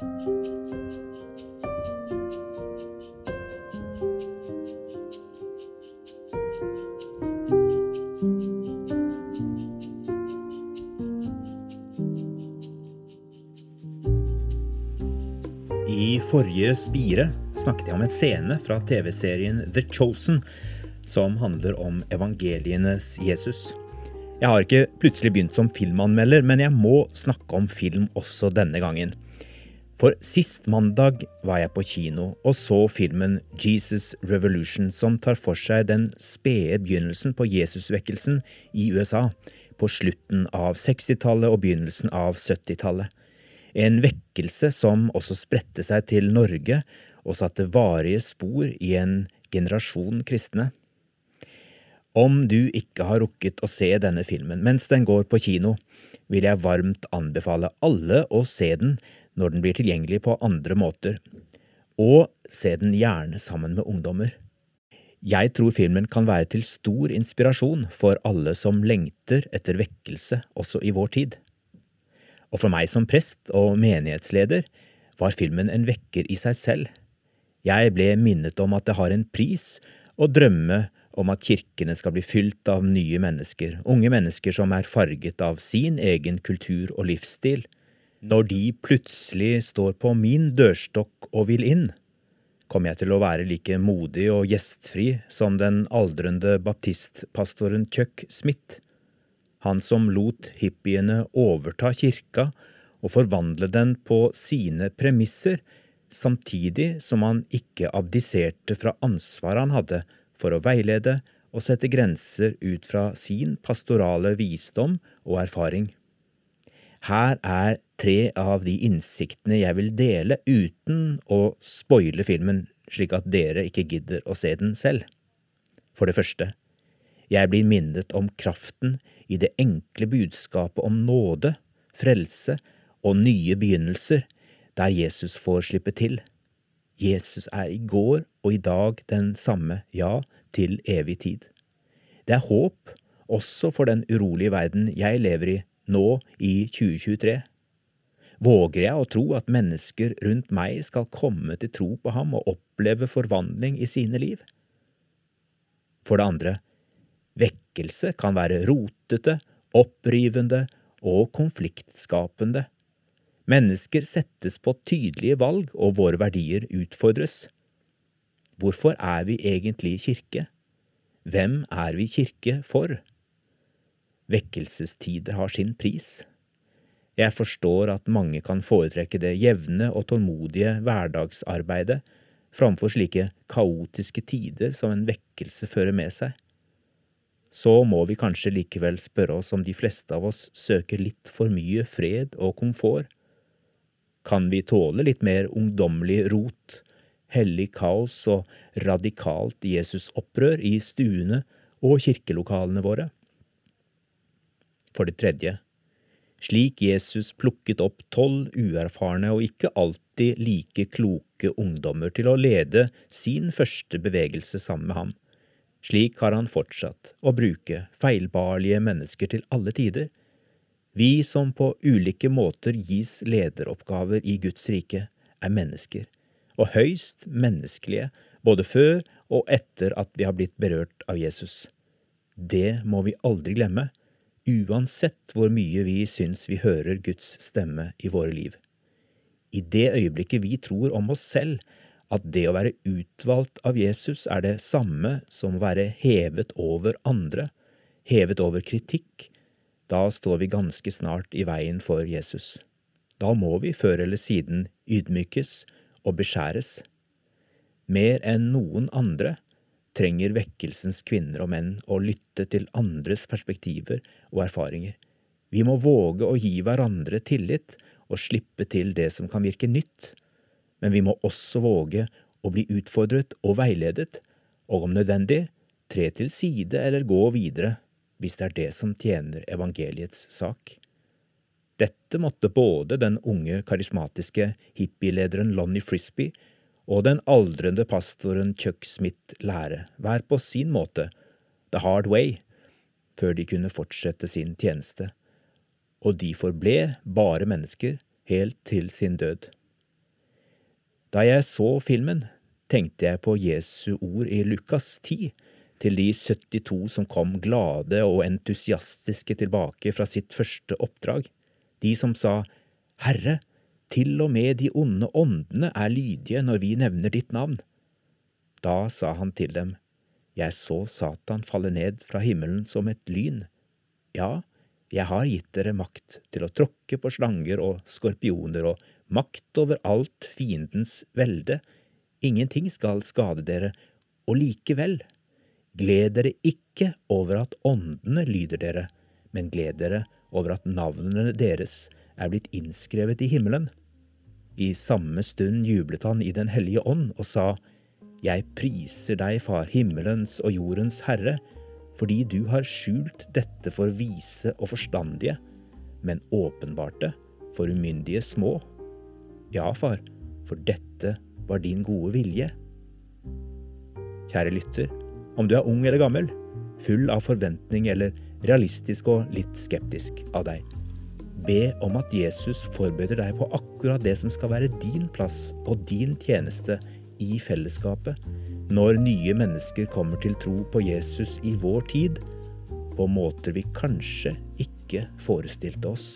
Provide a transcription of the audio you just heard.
I forrige Spire snakket jeg om en scene fra TV-serien The Chosen, som handler om evangelienes Jesus. Jeg har ikke plutselig begynt som filmanmelder, men jeg må snakke om film også denne gangen. For sist mandag var jeg på kino og så filmen Jesus Revolution, som tar for seg den spede begynnelsen på Jesusvekkelsen i USA på slutten av 60-tallet og begynnelsen av 70-tallet. En vekkelse som også spredte seg til Norge og satte varige spor i en generasjon kristne. Om du ikke har rukket å se denne filmen mens den går på kino, vil jeg varmt anbefale alle å se den når den blir tilgjengelig på andre måter, og se den gjerne sammen med ungdommer. Jeg tror filmen kan være til stor inspirasjon for alle som lengter etter vekkelse også i vår tid. Og for meg som prest og menighetsleder var filmen en vekker i seg selv. Jeg ble minnet om at det har en pris å drømme om at kirkene skal bli fylt av nye mennesker, unge mennesker som er farget av sin egen kultur og livsstil. Når de plutselig står på min dørstokk og vil inn, kommer jeg til å være like modig og gjestfri som den aldrende baptistpastoren Chuck Smith han som lot hippiene overta kirka og forvandle den på sine premisser, samtidig som han ikke abdiserte fra ansvaret han hadde for å veilede og sette grenser ut fra sin pastorale visdom og erfaring. Her er tre av de innsiktene jeg vil dele uten å spoile filmen, slik at dere ikke gidder å se den selv. For det første, jeg blir minnet om kraften i det enkle budskapet om nåde, frelse og nye begynnelser, der Jesus får slippe til. Jesus er i går og i dag den samme, ja, til evig tid. Det er håp også for den urolige verden jeg lever i nå i 2023. Våger jeg å tro at mennesker rundt meg skal komme til tro på ham og oppleve forvandling i sine liv? For det andre, Vekkelse kan være rotete, opprivende og konfliktskapende. Mennesker settes på tydelige valg, og våre verdier utfordres. Hvorfor er vi egentlig kirke? Hvem er vi kirke for? Vekkelsestider har sin pris. Jeg forstår at mange kan foretrekke det jevne og tålmodige hverdagsarbeidet framfor slike kaotiske tider som en vekkelse fører med seg så må vi kanskje likevel spørre oss om de fleste av oss søker litt for mye fred og komfort. Kan vi tåle litt mer ungdommelig rot, hellig kaos og radikalt Jesus-opprør i stuene og kirkelokalene våre? For det tredje, slik Jesus plukket opp tolv uerfarne og ikke alltid like kloke ungdommer til å lede sin første bevegelse sammen med ham, slik har han fortsatt å bruke feilbarlige mennesker til alle tider. Vi som på ulike måter gis lederoppgaver i Guds rike, er mennesker, og høyst menneskelige både før og etter at vi har blitt berørt av Jesus. Det må vi aldri glemme, uansett hvor mye vi syns vi hører Guds stemme i våre liv. I det øyeblikket vi tror om oss selv at det å være utvalgt av Jesus er det samme som å være hevet over andre, hevet over kritikk, da står vi ganske snart i veien for Jesus. Da må vi før eller siden ydmykes og beskjæres. Mer enn noen andre trenger vekkelsens kvinner og menn å lytte til andres perspektiver og erfaringer. Vi må våge å gi hverandre tillit og slippe til det som kan virke nytt, men vi må også våge å bli utfordret og veiledet, og om nødvendig tre til side eller gå videre hvis det er det som tjener evangeliets sak. Dette måtte både den unge, karismatiske hippielederen Lonnie Frisbee og den aldrende pastoren Chuck Smith lære, hver på sin måte, the hard way, før de kunne fortsette sin tjeneste, og de forble bare mennesker helt til sin død. Da jeg så filmen, tenkte jeg på Jesu ord i Lukas 10, til de 72 som kom glade og entusiastiske tilbake fra sitt første oppdrag, de som sa, Herre, til og med de onde åndene er lydige når vi nevner ditt navn. Da sa han til dem, Jeg så Satan falle ned fra himmelen som et lyn. Ja, jeg har gitt dere makt til å tråkke på slanger og skorpioner og makt over alt fiendens velde. Ingenting skal skade dere, og likevel, gled dere ikke over at åndene lyder dere, men gled dere over at navnene deres er blitt innskrevet i himmelen. I samme stund jublet han i Den hellige ånd og sa, Jeg priser deg, Far, himmelens og jordens Herre, fordi du har skjult dette for vise og forstandige, men åpenbart det for umyndige små. Ja, far, for dette var din gode vilje. Kjære lytter, om du er ung eller gammel, full av forventning eller realistisk og litt skeptisk av deg. Be om at Jesus forbereder deg på akkurat det som skal være din plass og din tjeneste i fellesskapet når nye mennesker kommer til tro på Jesus i vår tid, på måter vi kanskje ikke forestilte oss.